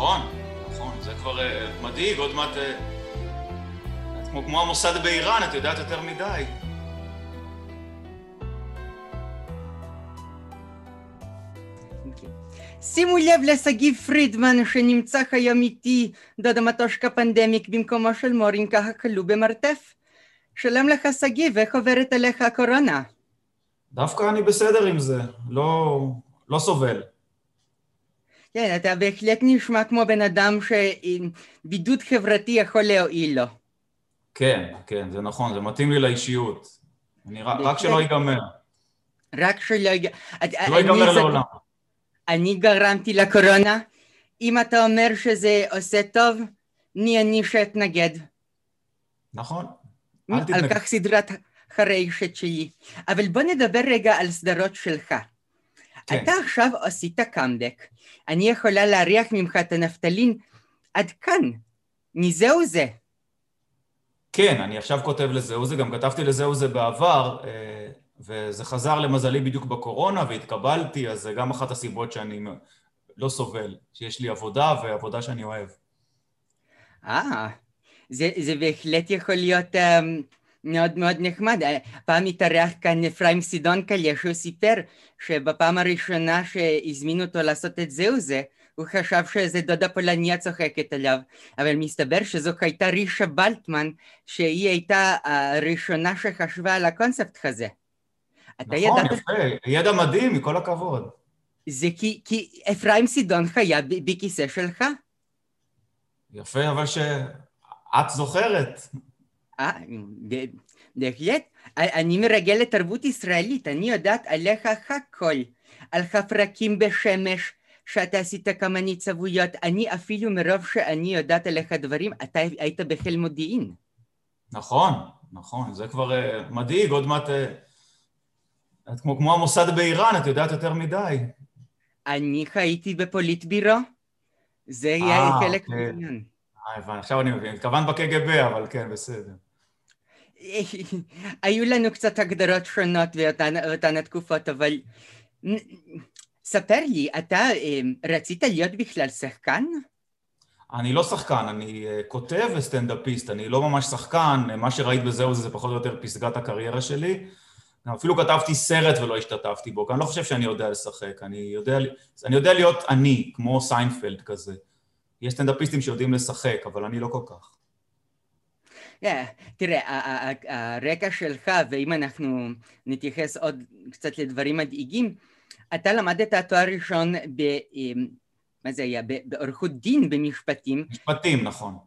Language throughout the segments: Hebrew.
נכון, נכון, זה כבר uh, מדאיג, עוד מעט... Uh, כמו, כמו המוסד באיראן, את יודעת יותר מדי. שימו לב לשגיב פרידמן שנמצא היום איתי דוד המטושקה פנדמיק במקומו של מורינקה הכלוא במרתף. שלום לך שגיב, איך עוברת עליך הקורונה? דווקא אני בסדר עם זה, לא, לא סובל. כן, אתה בהחלט נשמע כמו בן אדם שבידוד חברתי יכול להועיל לו. כן, כן, זה נכון, זה מתאים לי לאישיות. אני, רק שלא ייגמר. רק שלא ייגמר. לא ייגמר לעולם. אני גרמתי לקורונה. אם אתה אומר שזה עושה טוב, מי אני שאתנגד. נכון. על כך סדרת חרשת שלי. אבל בוא נדבר רגע על סדרות שלך. כן. אתה עכשיו עשית קאמבק. אני יכולה להריח ממך את הנפטלין עד כאן. מזהו זה. כן, אני עכשיו כותב לזהו זה, גם כתבתי לזהו זה בעבר, אה, וזה חזר למזלי בדיוק בקורונה והתקבלתי, אז זה גם אחת הסיבות שאני לא סובל, שיש לי עבודה ועבודה שאני אוהב. אה, זה, זה בהחלט יכול להיות um, מאוד מאוד נחמד. פעם התארח כאן אפרים סידונקליה, שהוא סיפר שבפעם הראשונה שהזמינו אותו לעשות את זהו זה, הוא חשב שאיזה דודה פולניה צוחקת עליו, אבל מסתבר שזו הייתה רישה בלטמן, שהיא הייתה הראשונה שחשבה על הקונספט הזה. נכון, ידעת... יפה, ידע מדהים, מכל הכבוד. זה כי, כי אפרים סידון חיה בכיסא שלך. יפה, אבל שאת זוכרת. אה, בהחלט. אני מרגל לתרבות ישראלית, אני יודעת עליך הכל. על חפרקים בשמש, שאתה עשית כמה ניצבויות, אני אפילו מרוב שאני יודעת עליך דברים, אתה היית בחיל מודיעין. נכון, נכון, זה כבר uh, מדאיג, עוד מעט... Uh, את כמו, כמו המוסד באיראן, את יודעת יותר מדי. אני הייתי בפוליטבירו, זה יהיה אה, חלק אוקיי. מהעניין. אה, הבנתי, עכשיו אני מבין. התכוונת בקג"ב, אבל כן, בסדר. היו לנו קצת הגדרות שונות באותן התקופות, אבל ספר לי, אתה אה, רצית להיות בכלל שחקן? אני לא שחקן, אני אה, כותב וסטנדאפיסט, אני לא ממש שחקן, מה שראית בזהו זה, זה פחות או יותר פסגת הקריירה שלי. אפילו כתבתי סרט ולא השתתפתי בו, כי אני לא חושב שאני יודע לשחק, אני יודע, אני יודע להיות אני, כמו סיינפלד כזה. יש סטנדאפיסטים שיודעים לשחק, אבל אני לא כל כך. Yeah, תראה, הרקע שלך, ואם אנחנו נתייחס עוד קצת לדברים מדאיגים, אתה למדת תואר ראשון ב... מה זה היה? בעורכות דין במשפטים. משפטים, נכון.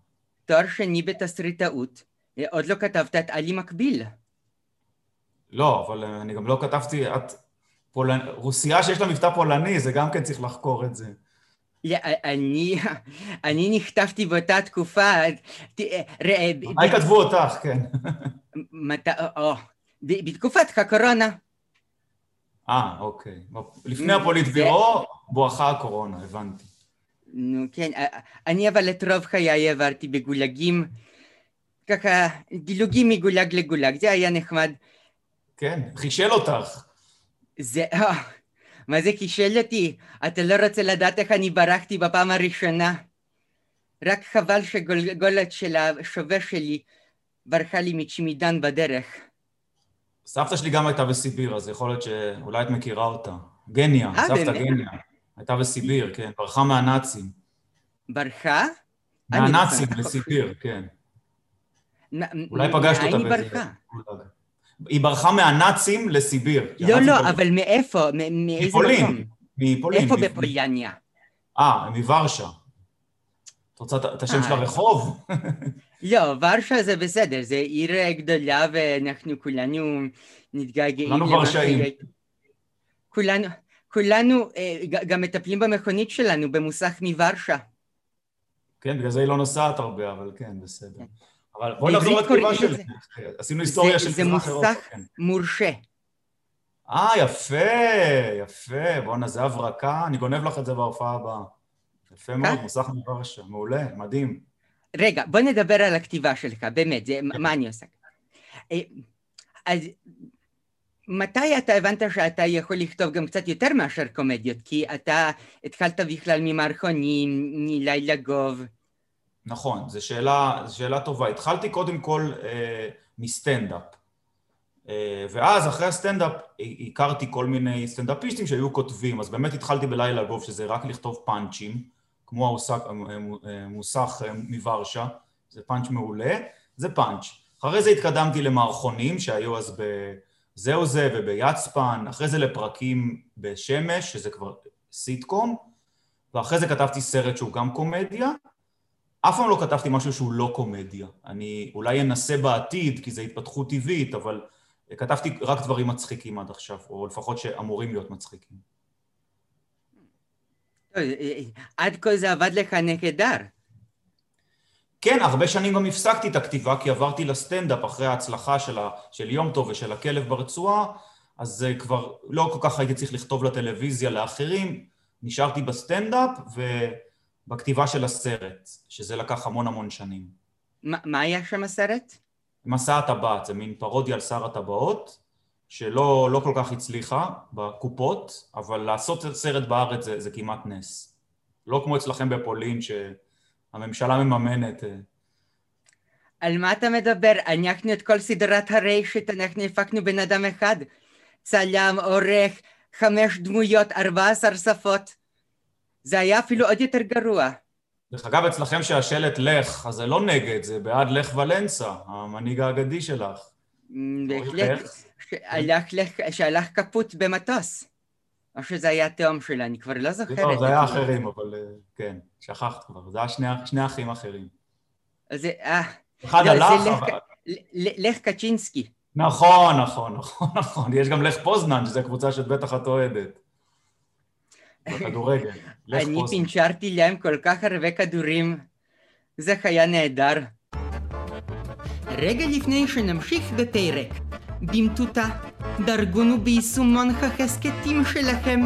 תואר שני בתסריטאות. עוד לא כתבת את עלי מקביל. לא, אבל אני גם לא כתבתי... את... פולנ... רוסייה שיש לה מבטא פולני, זה גם כן צריך לחקור את זה. אני, אני נכתבתי באותה תקופה, מתי כתבו אותך, כן. בתקופת הקורונה. אה, אוקיי. לפני הפוליטבירו, בואכה הקורונה, הבנתי. נו, כן. אני אבל את רוב חיי עברתי בגולגים, ככה דילוגים מגולג לגולג, זה היה נחמד. כן, חישל אותך. זה... מה זה קישל אותי? אתה לא רוצה לדעת איך אני ברחתי בפעם הראשונה. רק חבל שגולגולת של השווה שלי ברחה לי מצ'מידן בדרך. סבתא שלי גם הייתה בסיביר, אז יכול להיות שאולי את מכירה אותה. גניה, 아, אה, סבתא באמת? גניה. הייתה בסיביר, כן, ברחה מהנאצים. ברחה? מהנאצים לסיביר, כן. אולי פגשת אותה באיזה... היא ברחה מהנאצים לסיביר. לא, לא, אבל מאיפה? מאיזה מקום? מפולין. איפה בפולניה? אה, מוורשה. את רוצה את השם של אה. הרחוב? לא, ורשה זה בסדר, זה עיר גדולה ואנחנו כולנו מתגעגעים. כולנו ורשאים. כולנו, כולנו אה, גם מטפלים במכונית שלנו במוסך מוורשה. כן, בגלל זה היא לא נוסעת הרבה, אבל כן, בסדר. אבל בואי נחזור לתקופה של... עשינו היסטוריה של. זה מוסך. מורשה. אה, יפה, יפה. בואנה, זה הברקה, אני גונב לך את זה בהופעה הבאה. יפה מאוד, מוסך מוורשה, מעולה, מדהים. רגע, בוא נדבר על הכתיבה שלך, באמת, זה, מה אני עושה? אה, אז מתי אתה הבנת שאתה יכול לכתוב גם קצת יותר מאשר קומדיות? כי אתה התחלת בכלל ממערכונים, מלילה גוב. נכון, זו שאלה, שאלה טובה. התחלתי קודם כל אה, מסטנדאפ. אה, ואז אחרי הסטנדאפ הכרתי כל מיני סטנדאפיסטים שהיו כותבים, אז באמת התחלתי בלילה גוב, שזה רק לכתוב פאנצ'ים, כמו המוסך, המוסך מוורשה, זה פאנץ' מעולה, זה פאנץ'. אחרי זה התקדמתי למערכונים שהיו אז בזהו זה וביצפן, אחרי זה לפרקים בשמש, שזה כבר סיטקום, ואחרי זה כתבתי סרט שהוא גם קומדיה. אף פעם לא כתבתי משהו שהוא לא קומדיה. אני אולי אנסה בעתיד, כי זו התפתחות טבעית, אבל כתבתי רק דברים מצחיקים עד עכשיו, או לפחות שאמורים להיות מצחיקים. עד כה זה עבד לך נהדר. כן, הרבה שנים גם הפסקתי את הכתיבה, כי עברתי לסטנדאפ אחרי ההצלחה של, ה, של יום טוב ושל הכלב ברצועה, אז כבר לא כל כך הייתי צריך לכתוב לטלוויזיה לאחרים, נשארתי בסטנדאפ ובכתיבה של הסרט, שזה לקח המון המון שנים. ما, מה היה שם הסרט? מסע הטבעת, זה מין פרודיה על שר הטבעות, שלא לא כל כך הצליחה בקופות, אבל לעשות סרט בארץ זה, זה כמעט נס. לא כמו אצלכם בפולין, שהממשלה מממנת. אה. על מה אתה מדבר? אנחנו את כל סדרת הרשת, אנחנו הפקנו בן אדם אחד. צלם, עורך, חמש דמויות, ארבע עשר שפות. זה היה אפילו עוד יותר גרוע. דרך אגב, אצלכם שהשלט לך, אז זה לא נגד, זה בעד לך ולנסה, המנהיג האגדי שלך. בהחלט, שהלך קפוט במטוס. או שזה היה תאום שלה, אני כבר לא זוכרת. לא, זה היה אחרים, אבל אה, כן, שכחת כבר, זה היה שני, שני אחים אחרים. זה, אה... אחד לא, הלך, אבל... לך קצ'ינסקי. נכון, נכון, נכון, נכון. יש גם לך פוזנן, שזו קבוצה שאת בטח את אוהדת. בכדורגל. אני פינצ'רתי להם כל כך הרבה כדורים. זה היה נהדר. רגע לפני שנמשיך בפרק, במטותא, דרגונו ביישומון החסקטים שלכם.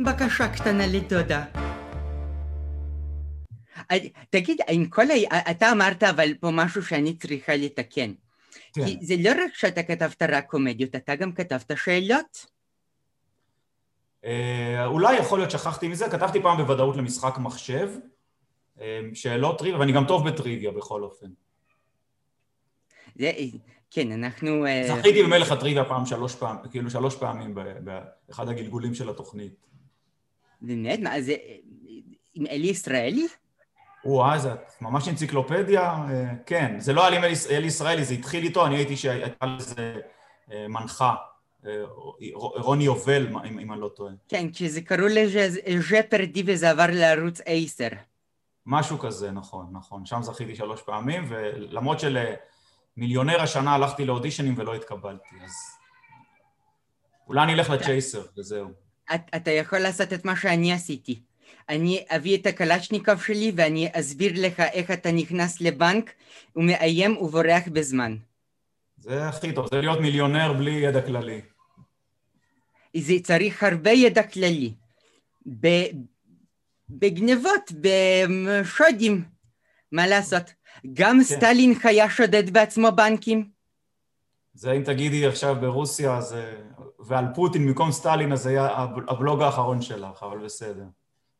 בקשה קטנה לדודה. תגיד, עם כל ה... אתה אמרת אבל פה משהו שאני צריכה לתקן. כן. כי זה לא רק שאתה כתבת רק קומדיות, אתה גם כתבת שאלות. אה, אולי יכול להיות שכחתי מזה, כתבתי פעם בוודאות למשחק מחשב, אה, שאלות טריוויה, ואני גם טוב בטריוויה בכל אופן. זה, כן, אנחנו... אה, זכיתי במלך הטריוויה פעם שלוש פעמים, כאילו שלוש פעמים באחד הגלגולים של התוכנית. באמת? מה, זה עם אלי ישראלי? וואי, זה ממש אנציקלופדיה, כן. זה לא היה עם אלי ישראלי, זה התחיל איתו, אני הייתי שהייתה לזה מנחה. רוני יובל, אם, אני לא טועה. כן, כשזה קראו לזה פרדי וזה עבר לערוץ 10. משהו כזה, נכון, נכון. שם זכיתי שלוש פעמים, ולמרות שלמיליונר השנה הלכתי לאודישנים ולא התקבלתי, אז... אולי אני אלך לצ'ייסר, וזהו. אתה יכול לעשות את מה שאני עשיתי. אני אביא את הקלצ'ניקוב שלי ואני אסביר לך איך אתה נכנס לבנק ומאיים ובורח בזמן. זה הכי טוב, זה להיות מיליונר בלי ידע כללי. זה צריך הרבה ידע כללי. בגנבות, בשודים, מה לעשות? גם כן. סטלין היה שודד בעצמו בנקים. זה אם תגידי עכשיו ברוסיה, זה... ועל פוטין במקום סטלין, אז זה היה הבלוג האחרון שלך, אבל בסדר.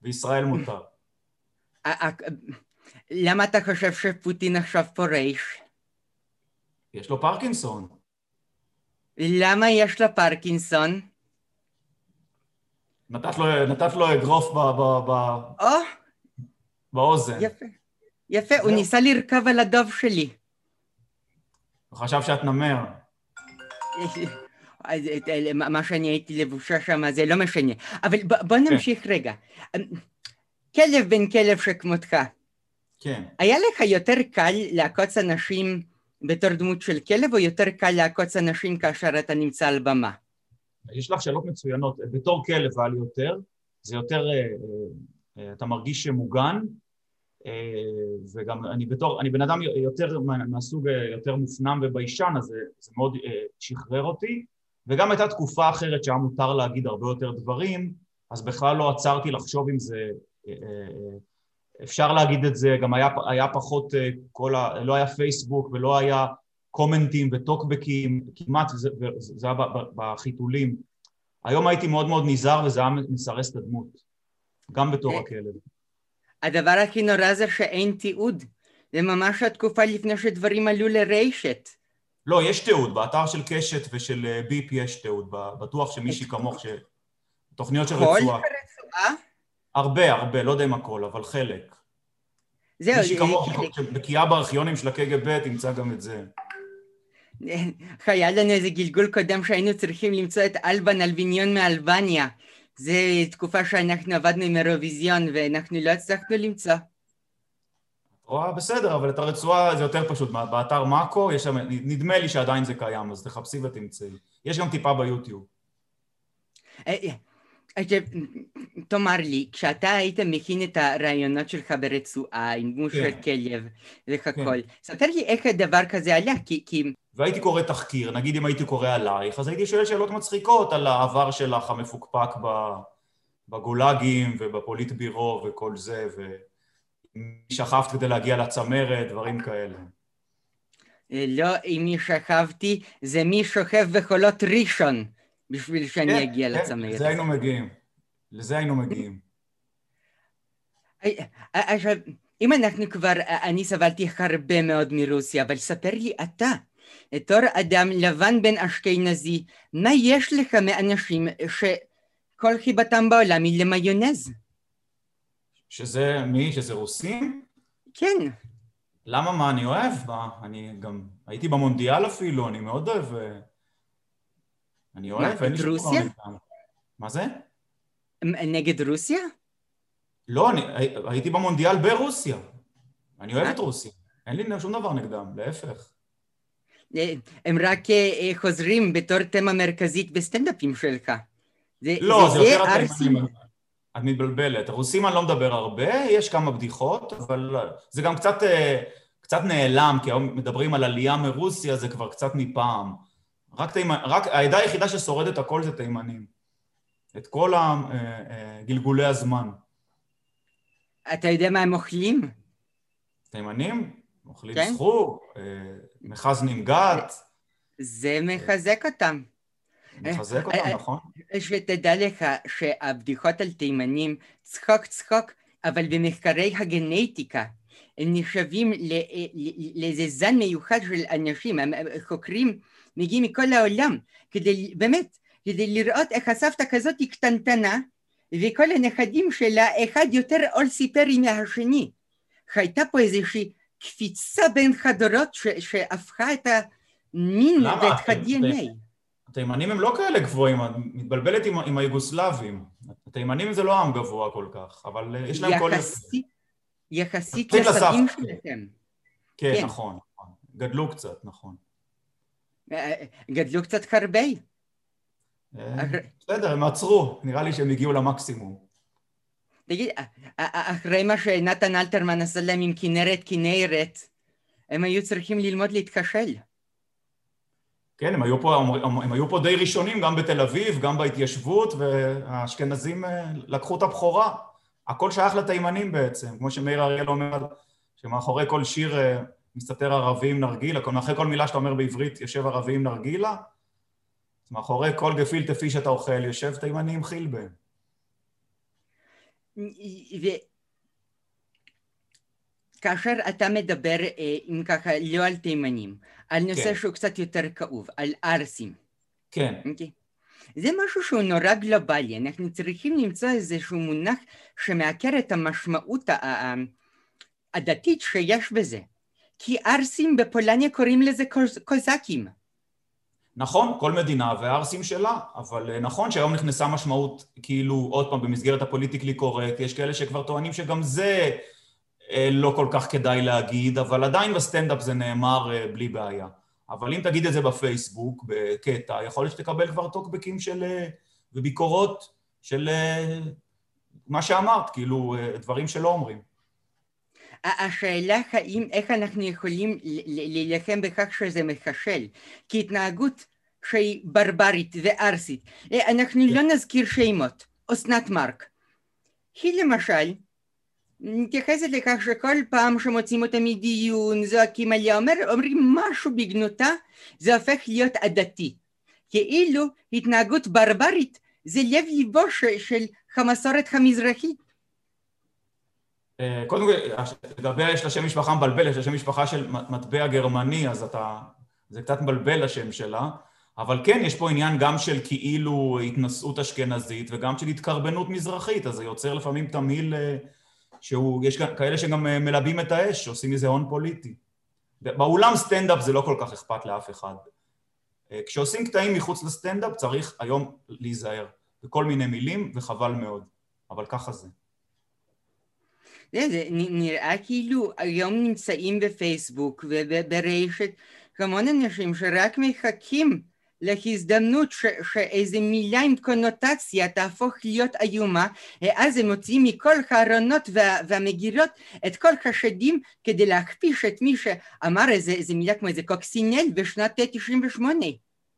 בישראל מותר. למה אתה חושב שפוטין עכשיו פורש? יש לו פרקינסון. למה יש לו פרקינסון? נתת לו, נתת לו אגרוף ב, ב, ב, או, באוזן. יפה, יפה, הוא ניסה לרכב על הדוב שלי. הוא חשב שאת נמר. מה שאני הייתי לבושה שם זה לא משנה. אבל בוא כן. נמשיך רגע. כלב בן כלב שכמותך. כן. היה לך יותר קל לעקוץ אנשים בתור דמות של כלב, או יותר קל לעקוץ אנשים כאשר אתה נמצא על במה? יש לך שאלות מצוינות. בתור כלב היה לי יותר, זה יותר, אה, אה, אתה מרגיש מוגן, אה, וגם אני בתור, אני בן אדם יותר מהסוג יותר מופנם וביישן, אז זה, זה מאוד שחרר אותי, וגם הייתה תקופה אחרת שהיה מותר להגיד הרבה יותר דברים, אז בכלל לא עצרתי לחשוב אם זה... אפשר להגיד את זה, גם היה, היה פחות, כל ה, לא היה פייסבוק ולא היה קומנטים וטוקבקים, כמעט, זה, זה היה בחיתולים. היום הייתי מאוד מאוד נזהר וזה היה מסרס את הדמות, גם בתור הכלב. הדבר הכי נורא זה שאין תיעוד. זה ממש התקופה לפני שדברים עלו לרשת. לא, יש תיעוד, באתר של קשת ושל אה, ביפ יש תיעוד, בטוח שמישהי כמוך, ש... תוכניות של רצועה. כל הרצועה? הרבה, הרבה, לא יודע אם הכל, אבל חלק. זהו, מישהי כמוך שבקיאה בארכיונים של הקג"ב תמצא גם את זה. היה לנו איזה גלגול קודם שהיינו צריכים למצוא את אלבן אלביניון מאלבניה. זו תקופה שאנחנו עבדנו עם אירוויזיון ואנחנו לא הצלחנו למצוא. רואה, בסדר, אבל את הרצועה זה יותר פשוט. באתר מאקו, יש שם, נדמה לי שעדיין זה קיים, אז תחפשי ותמצאי. יש גם טיפה ביוטיוב. אה, עכשיו, תאמר לי, כשאתה היית מכין את הרעיונות שלך ברצועה, עם דמות של כן. כלב כן. ספר לי איך הדבר כזה עלה, כי... והייתי קורא תחקיר, נגיד אם הייתי קורא עלייך, אז הייתי שואל שאלות מצחיקות על העבר שלך המפוקפק בגולאגים ובפוליט בירו וכל זה, ומי שכבת כדי להגיע לצמרת, דברים כאלה. אה, לא עם מי שכבתי, זה מי שוכב בחולות ראשון, בשביל שאני כן, אגיע כן, לצמרת. לזה היינו מגיעים. לזה היינו מגיעים. אה, אה, עכשיו, אם אנחנו כבר, אני סבלתי הרבה מאוד מרוסיה, אבל ספר לי אתה, בתור אדם לבן בן אשכנזי, מה יש לך מאנשים שכל חיבתם בעולם היא למיונז? שזה מי? שזה רוסים? כן. למה? מה אני אוהב? מה, אני גם הייתי במונדיאל אפילו, אני מאוד אוהב... אה, אני אוהב, מה, אין לי את שום דבר רוסיה? מה זה? נגד רוסיה? לא, אני הי- הייתי במונדיאל ברוסיה. אני אוהב אה? את רוסיה. אין לי שום דבר נגדם, להפך. אה, הם רק אה, אה, חוזרים בתור תמה מרכזית בסטנדאפים שלך. זה, לא, זה יותר ערסים. התימנים. את מתבלבלת. רוסים אני לא מדבר הרבה, יש כמה בדיחות, אבל זה גם קצת, קצת נעלם, כי היום מדברים על עלייה מרוסיה, זה כבר קצת מפעם. רק, תימנ... רק העדה היחידה ששורדת הכל זה תימנים. את כל גלגולי הזמן. אתה יודע מה הם אוכלים? תימנים, אוכלים כן. סחור, אה, מחזנים גת, זה מחזק אותם. מחזק אה, אותם, אה, נכון? שתדע לך שהבדיחות על תימנים, צחוק צחוק, אבל במחקרי הגנטיקה הם נחשבים לאיזה זן מיוחד של אנשים, חוקרים מגיעים מכל העולם, כדי באמת, כדי לראות איך הסבתא כזאת היא קטנטנה, וכל הנכדים שלה, אחד יותר עול סיפרי מהשני. הייתה פה איזושהי קפיצה בין חדורות ש- שהפכה את המין? ואת ה-DNA. התימנים הם לא כאלה גבוהים, את מתבלבלת עם, עם היוגוסלבים. התימנים זה לא עם גבוה כל כך, אבל אה, יש להם כל... יחסית, יחסית יחסית לסבים. שלכם. כן, כן. נכון, נכון. גדלו קצת, נכון. אה, גדלו קצת הרבה. אה, בסדר, הם עצרו, נראה לי שהם הגיעו למקסימום. תגיד, אה, אה, אחרי מה שנתן אלתרמן עשה להם עם כנרת כנרת, הם היו צריכים ללמוד להתקשל. כן, הם היו פה, הם, היו פה די ראשונים, גם בתל אביב, גם בהתיישבות, והאשכנזים אה, לקחו את הבכורה. הכל שייך לתימנים בעצם, כמו שמאיר אריאל אומר, שמאחורי כל שיר אה, מסתתר ערבי עם נרגילה, מאחורי כל מילה שאתה אומר בעברית יושב ערבי עם נרגילה, מאחורי כל גפילטה פיש שאתה אוכל יושב תימני עם. וכאשר אתה מדבר, אה, אם ככה, לא על תימנים, על נושא כן. שהוא קצת יותר כאוב, על ערסים. כן, אוקיי? זה משהו שהוא נורא גלובלי, אנחנו צריכים למצוא איזשהו מונח שמעקר את המשמעות הדתית שיש בזה. כי ערסים בפולניה קוראים לזה קוז- קוזקים. נכון, כל מדינה והערסים שלה, אבל אה, נכון שהיום נכנסה משמעות, כאילו, עוד פעם, במסגרת הפוליטיקלי קורקט, יש כאלה שכבר טוענים שגם זה אה, לא כל כך כדאי להגיד, אבל עדיין בסטנדאפ זה נאמר אה, בלי בעיה. אבל אם תגיד את זה בפייסבוק, בקטע, יכול להיות שתקבל כבר טוקבקים של... וביקורות של מה שאמרת, כאילו, דברים שלא אומרים. השאלה האם, איך אנחנו יכולים להילחם בכך שזה מחשל, כי התנהגות שהיא ברברית וערסית, אה, אנחנו לא נזכיר שמות, אסנת מארק. היא למשל, מתייחסת לכך שכל פעם שמוצאים אותה מדיון, זועקים עליה, אומר, אומרים משהו בגנותה, זה הופך להיות עדתי. כאילו התנהגות ברברית זה לב ליבו של המסורת המזרחית. אה, קודם כל, לגבי יש לה שם משפחה מבלבל, יש לה שם משפחה של מטבע גרמני, אז אתה... זה קצת מבלבל השם שלה, אבל כן, יש פה עניין גם של כאילו התנשאות אשכנזית וגם של התקרבנות מזרחית, אז זה יוצר לפעמים תמהיל אה, שהוא, יש כאלה שגם אה, מלבים את האש, עושים מזה הון פוליטי. באולם סטנדאפ זה לא כל כך אכפת לאף אחד. כשעושים קטעים מחוץ לסטנדאפ צריך היום להיזהר בכל מיני מילים, וחבל מאוד, אבל ככה זה. זה נראה כאילו היום נמצאים בפייסבוק וברשת המון אנשים שרק מחכים להזדמנות שאיזה מילה עם קונוטציה תהפוך להיות איומה, אז הם מוציאים מכל הארונות וה, והמגירות את כל החשדים כדי להכפיש את מי שאמר איזה, איזה מילה כמו איזה קוקסינל בשנת 98.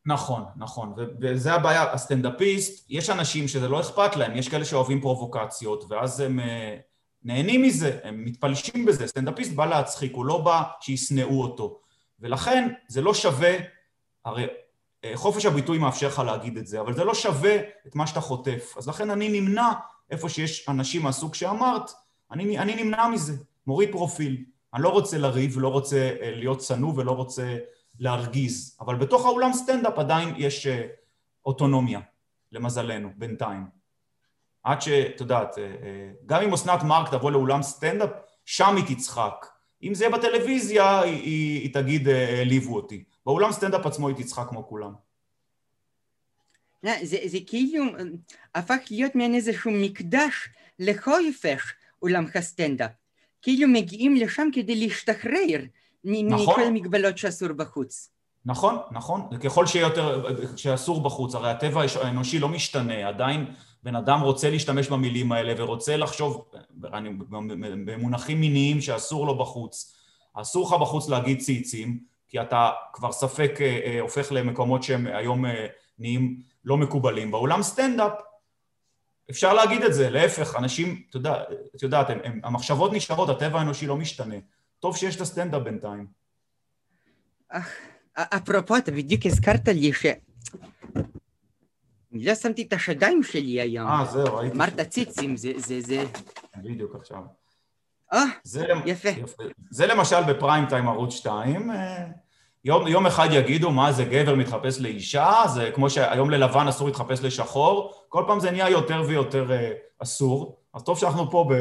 נכון, נכון, וזה הבעיה, הסטנדאפיסט, יש אנשים שזה לא אכפת להם, יש כאלה שאוהבים פרובוקציות, ואז הם אה, נהנים מזה, הם מתפלשים בזה, סטנדאפיסט בא להצחיק, הוא לא בא שישנאו אותו, ולכן זה לא שווה, הרי אה, חופש הביטוי מאפשר לך להגיד את זה, אבל זה לא שווה את מה שאתה חוטף, אז לכן אני נמנע איפה שיש אנשים מהסוג שאמרת, אני, אני נמנע מזה, מוריד פרופיל, אני לא רוצה לריב, לא רוצה אה, להיות צנוע ולא רוצה להרגיז, אבל בתוך האולם סטנדאפ עדיין יש אה, אוטונומיה, למזלנו, בינתיים. עד שאת יודעת, אה, אה, גם אם אסנת מארק תבוא לאולם סטנדאפ, שם היא תצחק. אם זה יהיה בטלוויזיה, היא, היא, היא תגיד, העליבו אותי. באולם סטנדאפ עצמו היא תצחק כמו כולם. זה, זה כאילו הפך להיות מעין איזשהו מקדש לחופש אולם הסטנדאפ. כאילו מגיעים לשם כדי להשתחרר נכון. מכל המגבלות שאסור בחוץ. נכון, נכון. ככל שיותר, שאסור בחוץ, הרי הטבע האנושי לא משתנה, עדיין בן אדם רוצה להשתמש במילים האלה ורוצה לחשוב במונחים מיניים שאסור לו בחוץ. אסור לך בחוץ להגיד ציצים, כי אתה כבר ספק אה, אה, הופך למקומות שהם היום אה, נהיים לא מקובלים. באולם סטנדאפ אפשר להגיד את זה, להפך, אנשים, אתה יודע, את יודעת, המחשבות נשארות, הטבע האנושי לא משתנה. טוב שיש את הסטנדאפ בינתיים. אפרופו, אתה בדיוק הזכרת לי ש... אני לא שמתי את השדיים שלי היום. אה, זהו, ראיתי. אמרת ציצים, זה, זה, זה... בדיוק עכשיו. אה, יפה. זה למשל בפריים טיים ערוץ 2. אה, יום, יום אחד יגידו, מה זה גבר מתחפש לאישה, זה כמו שהיום ללבן אסור להתחפש לשחור, כל פעם זה נהיה יותר ויותר אה, אסור, אז טוב שאנחנו פה ב...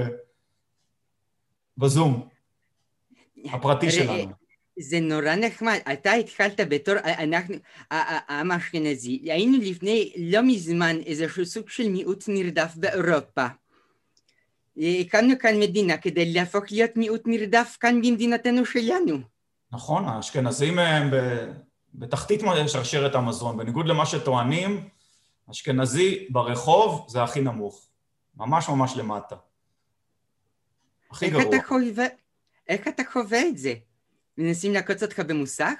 בזום. הפרטי שלנו. זה נורא נחמד, אתה התחלת בתור, אנחנו, העם האשכנזי, היינו לפני לא מזמן איזשהו סוג של מיעוט נרדף באירופה. הקמנו כאן מדינה כדי להפוך להיות מיעוט נרדף כאן במדינתנו שלנו. נכון, האשכנזים הם בתחתית שרשרת המזון, בניגוד למה שטוענים, אשכנזי ברחוב זה הכי נמוך, ממש ממש למטה. הכי גרוע. אתה חווה, איך אתה חווה את זה? מנסים לעקוץ אותך במוסך?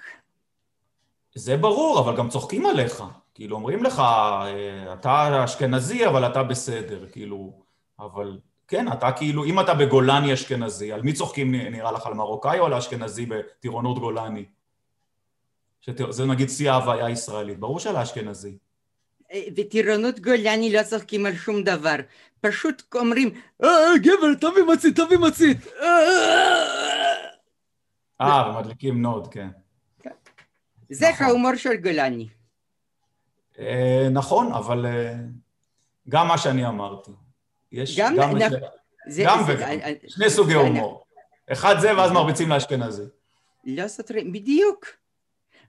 זה ברור, אבל גם צוחקים עליך. כאילו, אומרים לך, אה, אתה אשכנזי, אבל אתה בסדר, כאילו, אבל כן, אתה כאילו, אם אתה בגולני אשכנזי, על מי צוחקים נראה לך, על מרוקאי או על האשכנזי בטירונות גולני? שזה נגיד שיא ההוויה הישראלית, ברור שעל האשכנזי. בטירונות גולני לא צוחקים על שום דבר, פשוט אומרים, אה, גבר, תביא מצית, תביא מצית. אה, ומדליקים נוד, כן. זה נכון. ההומור של גולני. אה, נכון, אבל אה, גם מה שאני אמרתי. יש גם, גם, נ... זה, גם זה, וגם, זה, שני סוגי הומור. אחד זה ואז מרביצים לאשכנזי. לא סותרים, בדיוק.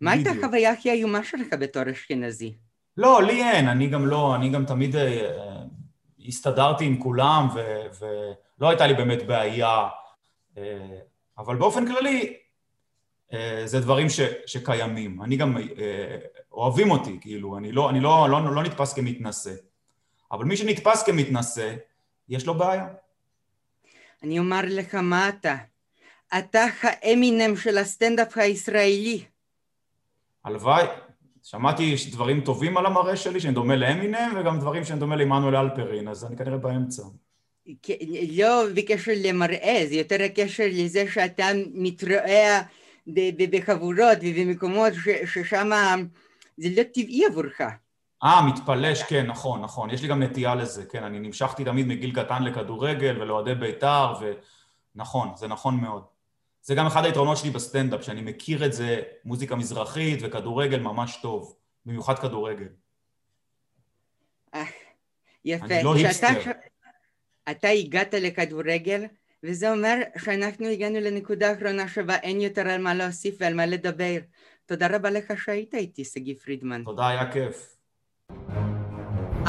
מה הייתה החוויה הכי איומה שלך בתור אשכנזי? לא, לי אין, אני גם לא, אני גם תמיד אה, הסתדרתי עם כולם ולא הייתה לי באמת בעיה, אה, אבל באופן כללי אה, זה דברים ש, שקיימים. אני גם, אה, אוהבים אותי, כאילו, אני לא, אני לא, לא, לא נתפס כמתנשא. אבל מי שנתפס כמתנשא, יש לו בעיה. אני אומר לך מה אתה. אתה האמינם של הסטנדאפ הישראלי. הלוואי. שמעתי דברים טובים על המראה שלי, שאני דומה לאמינם, וגם דברים שאני דומה לעמנואל אלפרין, אז אני כנראה באמצע. לא בקשר למראה, זה יותר הקשר לזה שאתה מתראה בחבורות ובמקומות ששם זה לא טבעי עבורך. אה, מתפלש, כן, נכון, נכון. יש לי גם נטייה לזה, כן. אני נמשכתי תמיד מגיל קטן לכדורגל ולאוהדי בית"ר, ונכון, זה נכון מאוד. זה גם אחד היתרונות שלי בסטנדאפ, שאני מכיר את זה, מוזיקה מזרחית וכדורגל ממש טוב, במיוחד כדורגל. יפה. אני לא היפסטר. אתה הגעת לכדורגל, וזה אומר שאנחנו הגענו לנקודה האחרונה שבה אין יותר על מה להוסיף ועל מה לדבר. תודה רבה לך שהיית איתי, שגיא פרידמן. תודה, היה כיף.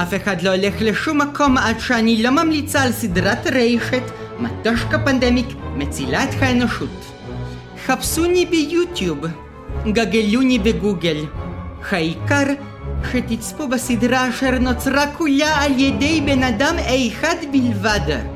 אף אחד לא הולך לשום מקום עד שאני לא ממליצה על סדרת רשת מטושקה פנדמיק מצילה את האנושות. חפשוני ביוטיוב, גגלוני בגוגל. העיקר שתצפו בסדרה אשר נוצרה כולה על ידי בן אדם אחד בלבד.